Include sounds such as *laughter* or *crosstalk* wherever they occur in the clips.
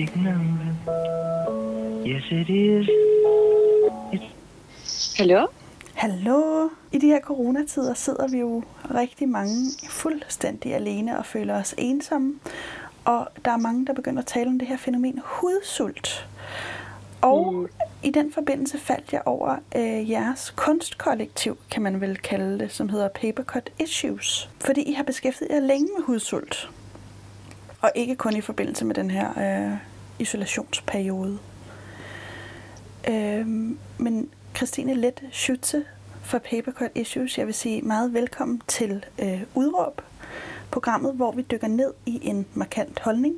magic number. Yes, it is. Hallo? Hallo. I de her coronatider sidder vi jo rigtig mange fuldstændig alene og føler os ensomme. Og der er mange, der begynder at tale om det her fænomen hudsult. Og mm. i den forbindelse faldt jeg over øh, jeres kunstkollektiv, kan man vel kalde det, som hedder Papercut Issues. Fordi I har beskæftiget jer længe med hudsult. Og ikke kun i forbindelse med den her øh, isolationsperiode. Øh, men Christine Let Schütze fra Papercut Issues, jeg vil sige meget velkommen til øh, Udråb, programmet, hvor vi dykker ned i en markant holdning.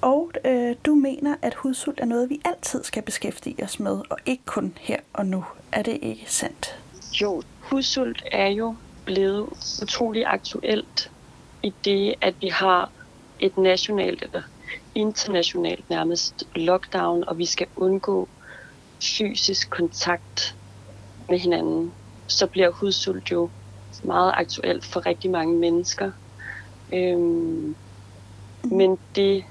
Og øh, du mener, at hudsult er noget, vi altid skal beskæftige os med, og ikke kun her og nu. Er det ikke sandt? Jo, hudsult er jo blevet utrolig aktuelt i det, at vi har et nationalt eller internationalt nærmest lockdown, og vi skal undgå fysisk kontakt med hinanden, så bliver hudsult jo meget aktuelt for rigtig mange mennesker. Øhm, men det,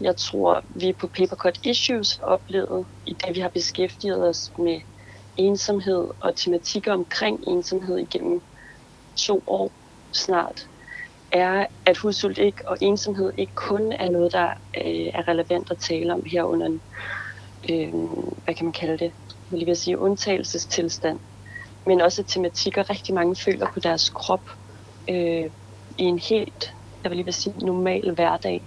jeg tror, vi på Papercut Issues oplevet, i det vi har beskæftiget os med ensomhed og tematikker omkring ensomhed igennem to år snart, er, at hudsult ikke og ensomhed ikke kun er noget, der øh, er relevant at tale om her under en, øh, hvad kan man kalde det, jeg lige vil sige, undtagelsestilstand, men også tematikker, rigtig mange føler på deres krop øh, i en helt, jeg vil lige vil sige, normal hverdag.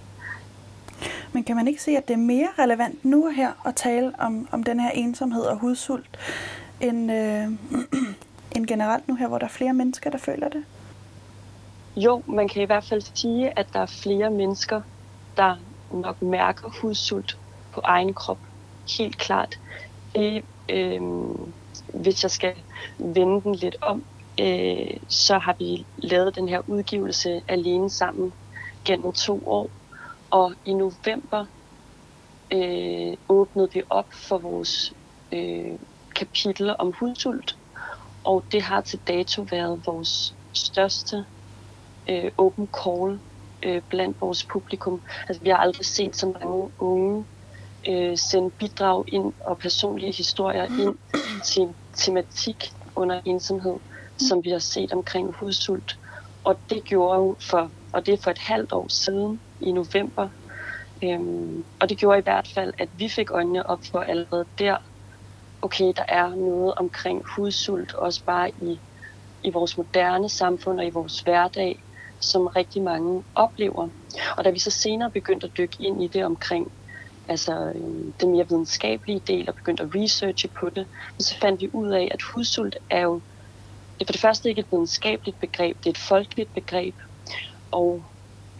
Men kan man ikke se, at det er mere relevant nu og her at tale om, om den her ensomhed og hudsult, end, øh, *clears throat* end generelt nu her, hvor der er flere mennesker, der føler det? Jo, man kan i hvert fald sige, at der er flere mennesker, der nok mærker hudsult på egen krop. Helt klart. Det, øh, hvis jeg skal vende den lidt om, øh, så har vi lavet den her udgivelse alene sammen gennem to år. Og i november øh, åbnede vi op for vores øh, kapitel om hudsult. Og det har til dato været vores største øh, open call øh, blandt vores publikum. Altså, vi har aldrig set så mange unge øh, sende bidrag ind og personlige historier ind til en tematik under ensomhed, som vi har set omkring hudsult. Og det gjorde jo for, og det er for et halvt år siden i november. Øhm, og det gjorde i hvert fald, at vi fik øjnene op for allerede der, okay, der er noget omkring hudsult, også bare i, i vores moderne samfund og i vores hverdag, som rigtig mange oplever. Og da vi så senere begyndte at dykke ind i det omkring altså, øh, den mere videnskabelige del og begyndte at researche på det, så fandt vi ud af, at hudsult er jo det er for det første ikke et videnskabeligt begreb, det er et folkeligt begreb. Og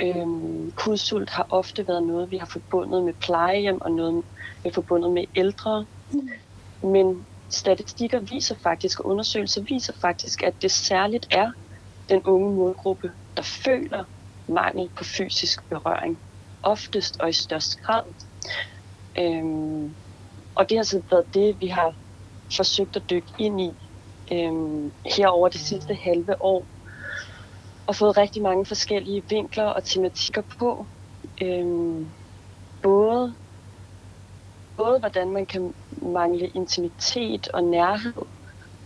øhm, hudsult har ofte været noget, vi har forbundet med plejehjem og noget, vi har forbundet med ældre. Men statistikker viser faktisk, og undersøgelser viser faktisk, at det særligt er den unge målgruppe, der føler mangel på fysisk berøring. Oftest og i størst grad. Øhm, og det har så været det, vi har forsøgt at dykke ind i øhm, her over det sidste halve år. Og fået rigtig mange forskellige vinkler og tematikker på. Øhm, både, både hvordan man kan mangle intimitet og nærhed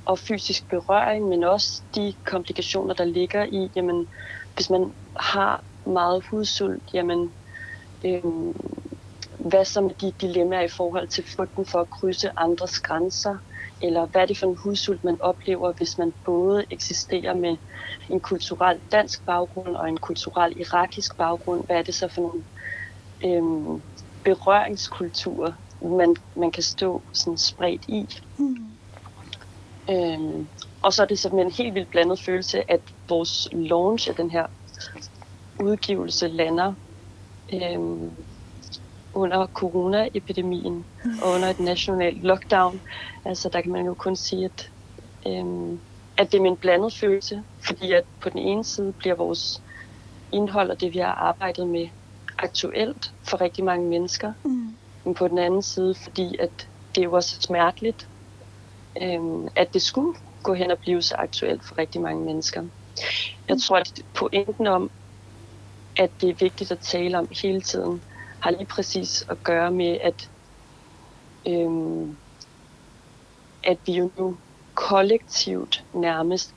og fysisk berøring, men også de komplikationer, der ligger i, jamen, hvis man har meget hudsult, jamen, øhm, hvad som er de dilemmaer i forhold til frygten for at krydse andres grænser, eller hvad er det for en hudsult, man oplever, hvis man både eksisterer med en kulturel dansk baggrund og en kulturel irakisk baggrund. Hvad er det så for nogle øhm, berøringskulturer, man, man kan stå sådan spredt i? Mm. Øhm, og så er det med en helt vildt blandet følelse, at vores launch af den her udgivelse lander øhm, under coronaepidemien og under et nationalt lockdown. Altså der kan man jo kun sige, at, øhm, at det er en blandet følelse, fordi at på den ene side bliver vores indhold og det, vi har arbejdet med, aktuelt for rigtig mange mennesker. Mm. Men på den anden side, fordi at det er jo også smerteligt, øhm, at det skulle gå hen og blive så aktuelt for rigtig mange mennesker. Jeg tror, at pointen om, at det er vigtigt at tale om hele tiden, har lige præcis at gøre med, at, øhm, at vi jo nu kollektivt nærmest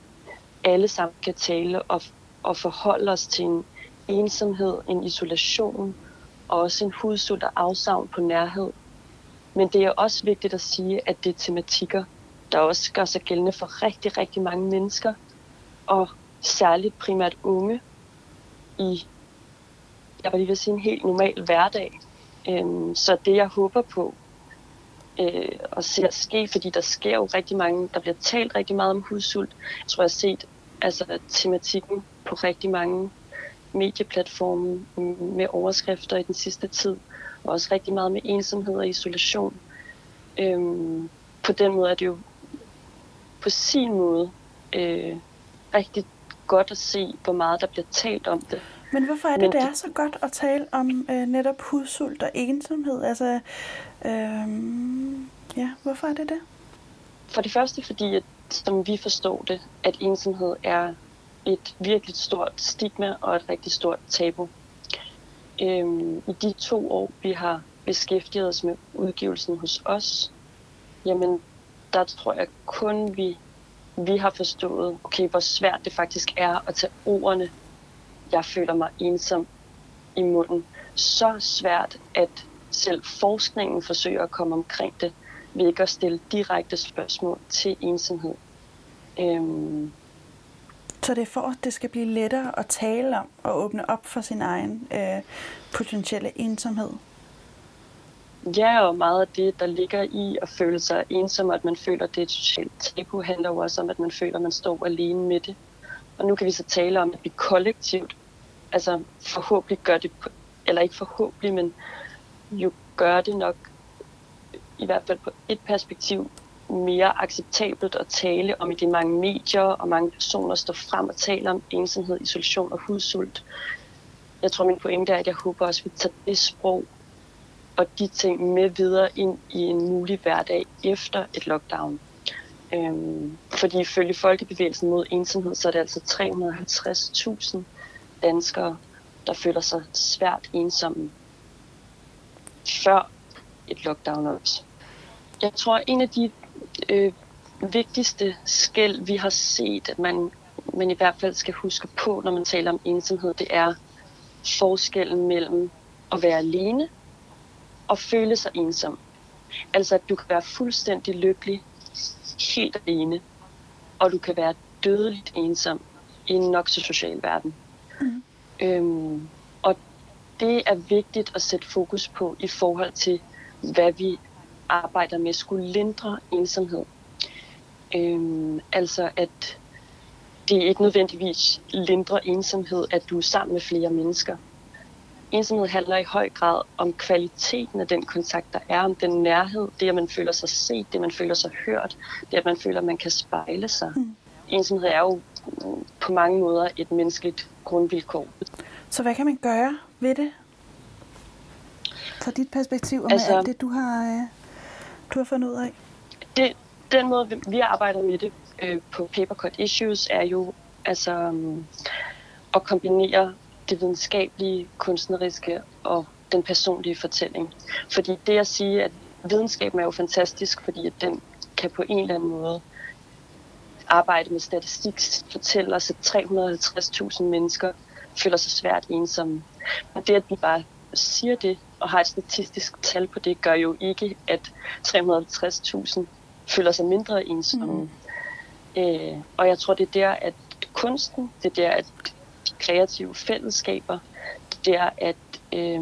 alle sammen kan tale og, og forholde os til en ensomhed, en isolation og også en hudsult og afsavn på nærhed. Men det er også vigtigt at sige, at det er tematikker, der også gør sig gældende for rigtig, rigtig mange mennesker, og særligt primært unge i, jeg var lige ved sige, en helt normal hverdag. Øhm, så det, jeg håber på, øh, og ser ske, fordi der sker jo rigtig mange, der bliver talt rigtig meget om hudsult. Jeg tror, jeg har set altså, tematikken på rigtig mange medieplatforme med overskrifter i den sidste tid, og også rigtig meget med ensomhed og isolation. Øhm, på den måde er det jo på sin måde øh, rigtig godt at se, hvor meget der bliver talt om det. Men hvorfor er det, Men det er så godt at tale om øh, netop hudsult og ensomhed? Altså, øh, ja, hvorfor er det det? For det første fordi, at, som vi forstår det, at ensomhed er et virkelig stort stigma og et rigtig stort tabu. Øhm, I de to år, vi har beskæftiget os med udgivelsen hos os, jamen, der tror jeg kun, vi, vi har forstået, okay, hvor svært det faktisk er at tage ordene, jeg føler mig ensom i munden. Så svært, at selv forskningen forsøger at komme omkring det, ved ikke at stille direkte spørgsmål til ensomhed. Øhm, så det er for, at det skal blive lettere at tale om og åbne op for sin egen øh, potentielle ensomhed. Ja, og meget af det, der ligger i at føle sig ensom, og at man føler, at det er et socialt tabu, handler jo også om, at man føler, at man står alene med det. Og nu kan vi så tale om, at vi kollektivt, altså forhåbentlig gør det, eller ikke forhåbentlig, men jo gør det nok, i hvert fald på et perspektiv, mere acceptabelt at tale om i de mange medier og mange personer står frem og taler om ensomhed, isolation og hudsult. Jeg tror, min pointe er, at jeg håber også, at vi tager det sprog og de ting med videre ind i en mulig hverdag efter et lockdown. Øhm, fordi ifølge Folkebevægelsen mod ensomhed, så er det altså 350.000 danskere, der føler sig svært ensomme før et lockdown også. Jeg tror, en af de øh, vigtigste skæld, vi har set, at man, man i hvert fald skal huske på, når man taler om ensomhed, det er forskellen mellem at være alene og føle sig ensom. Altså, at du kan være fuldstændig lykkelig, helt alene, og du kan være dødeligt ensom i en nok så social verden. Mm. Øhm, og det er vigtigt at sætte fokus på i forhold til, hvad vi arbejder med skulle lindre ensomhed. Øhm, altså at det er ikke nødvendigvis lindre ensomhed, at du er sammen med flere mennesker. Ensomhed handler i høj grad om kvaliteten af den kontakt, der er, om den nærhed, det at man føler sig set, det at man føler sig hørt, det at man føler, at man kan spejle sig. Mm. Ensomhed er jo på mange måder et menneskeligt grundvilkår. Så hvad kan man gøre ved det? Fra dit perspektiv og altså, med alt det, du har øh, du har fundet ud af? Det, den måde, vi arbejder med det øh, på Papercut Issues, er jo altså um, at kombinere det videnskabelige, kunstneriske og den personlige fortælling. Fordi det at sige, at videnskaben er jo fantastisk, fordi at den kan på en eller anden måde arbejde med statistik, fortælle os, at 350.000 mennesker føler sig svært ensomme. Og det, at vi bare siger det, og har et statistisk tal på det, gør jo ikke, at 350.000 føler sig mindre ensomme. Mm. Øh, og jeg tror, det er der, at kunsten, det er der, at kreative fællesskaber, det er, at øh,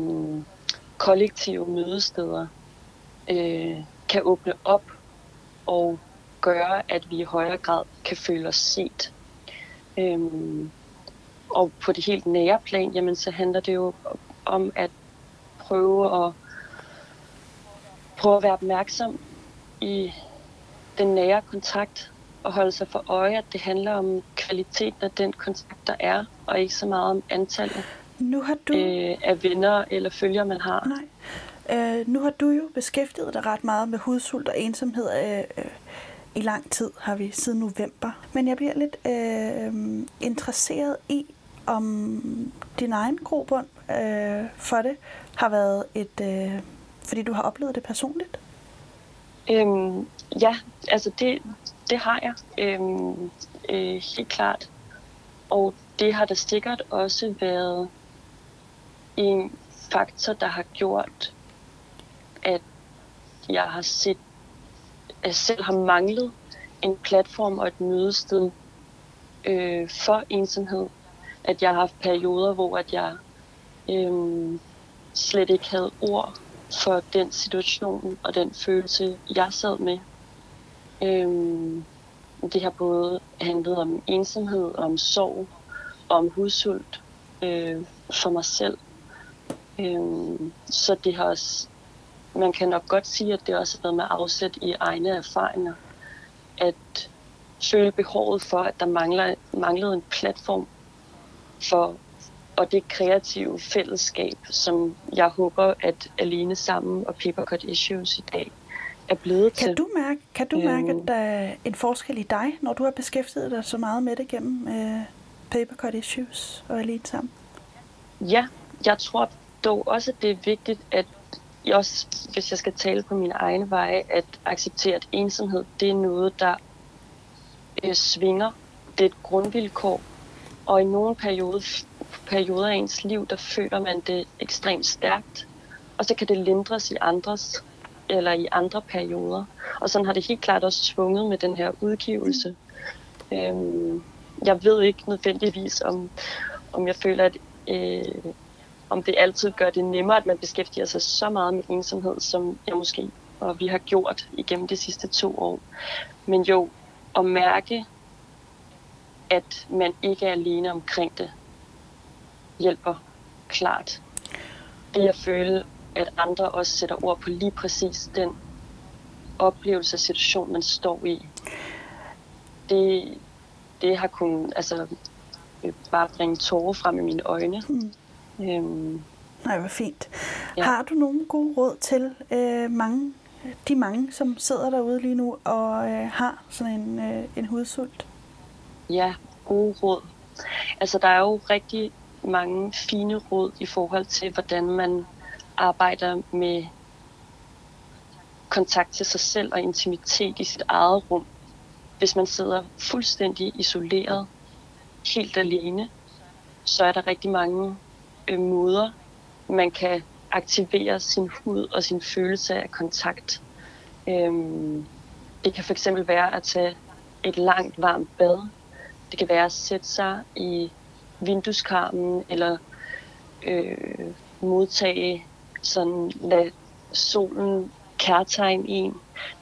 kollektive mødesteder øh, kan åbne op og gøre, at vi i højere grad kan føle os set. Øhm, og på det helt nære plan, jamen, så handler det jo om at prøve at, prøve at være opmærksom i den nære kontakt og holde sig for øje, at det handler om kvaliteten af den kontakt, der er, og ikke så meget om antallet nu har du... øh, af venner eller følger, man har. Nej. Øh, nu har du jo beskæftiget dig ret meget med hudsult og ensomhed øh, øh, i lang tid, har vi siden november. Men jeg bliver lidt øh, interesseret i, om din egen grobund øh, for det har været et, øh, fordi du har oplevet det personligt? Øhm, ja, altså det, det har jeg øhm, øh, helt klart. Og det har da sikkert også været en faktor, der har gjort, at jeg har set, at jeg selv har manglet en platform og et mødested øh, for ensomhed. At jeg har haft perioder, hvor at jeg øh, slet ikke havde ord for den situation og den følelse, jeg sad med. Øhm, det har både handlet om ensomhed, om sorg, om hudsult øh, for mig selv. Øhm, så det har også, man kan nok godt sige, at det også har været med afsæt i egne erfaringer. At føle behovet for, at der mangler, manglede en platform for og det kreative fællesskab, som jeg håber, at Alene Sammen og Papercut Issues i dag er blevet Kan til. du mærke, kan du mærke Øhm. at der er en forskel i dig, når du har beskæftiget dig så meget med det gennem øh, Papercut Issues og Alene Sammen? Ja, jeg tror dog også, at det er vigtigt, at jeg også, hvis jeg skal tale på mine egne veje, at acceptere, at ensomhed, det er noget, der øh, svinger. Det er et grundvilkår. Og i nogle perioder, perioder af ens liv, der føler man det ekstremt stærkt. Og så kan det lindres i andres, eller i andre perioder. Og sådan har det helt klart også svunget med den her udgivelse. Øhm, jeg ved ikke nødvendigvis, om, om jeg føler, at øh, om det altid gør det nemmere, at man beskæftiger sig så meget med ensomhed, som jeg måske og vi har gjort igennem de sidste to år. Men jo, at mærke, at man ikke er alene omkring det, hjælper klart. Det at føle, at andre også sætter ord på lige præcis den oplevelse og situation, man står i. Det, det har kun altså, øh, bare bringe tårer frem i mine øjne. Mm. Øhm, Nej, hvor fint. Ja. Har du nogle gode råd til øh, mange, de mange, som sidder derude lige nu og øh, har sådan en, øh, en hudsult? Ja, gode råd. Altså, der er jo rigtig mange fine råd i forhold til, hvordan man arbejder med kontakt til sig selv og intimitet i sit eget rum. Hvis man sidder fuldstændig isoleret, helt alene, så er der rigtig mange øh, måder, man kan aktivere sin hud og sin følelse af kontakt. Øhm, det kan fx være at tage et langt varmt bad. Det kan være at sætte sig i vindueskarmen eller øh, modtage sådan lad solen kærtegn en.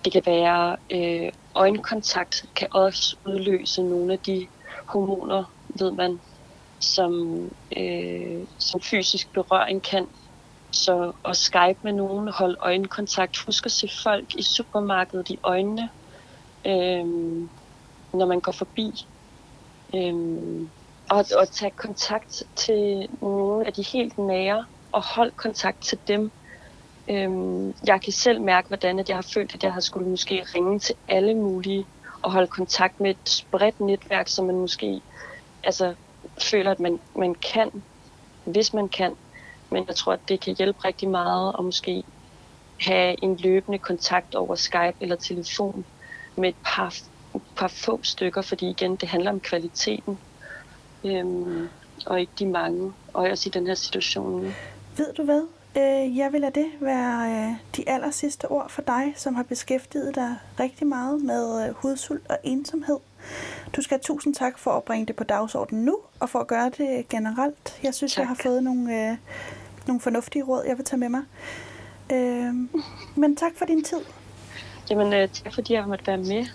Det kan være øh, øjenkontakt kan også udløse nogle af de hormoner, ved man, som, øh, som fysisk berøring kan. Så at skype med nogen, holde øjenkontakt, husk at se folk i supermarkedet i øjnene, øh, når man går forbi. Øh, og, og tage kontakt til nogle af de helt nære, og holde kontakt til dem. Øhm, jeg kan selv mærke, hvordan at jeg har følt, at jeg har skulle måske ringe til alle mulige, og holde kontakt med et spredt netværk, som man måske altså, føler, at man, man kan, hvis man kan. Men jeg tror, at det kan hjælpe rigtig meget at måske have en løbende kontakt over Skype eller telefon med et par, et par få stykker, fordi igen, det handler om kvaliteten øhm, og ikke de mange, og også i den her situation. Ved du hvad? Øh, jeg vil lade det være øh, de aller sidste ord for dig, som har beskæftiget dig rigtig meget med øh, hudsult og ensomhed. Du skal have tusind tak for at bringe det på dagsordenen nu, og for at gøre det generelt. Jeg synes, tak. jeg har fået nogle, øh, nogle fornuftige råd, jeg vil tage med mig. Øh, men tak for din tid. Jamen, øh, tak fordi jeg måtte være med.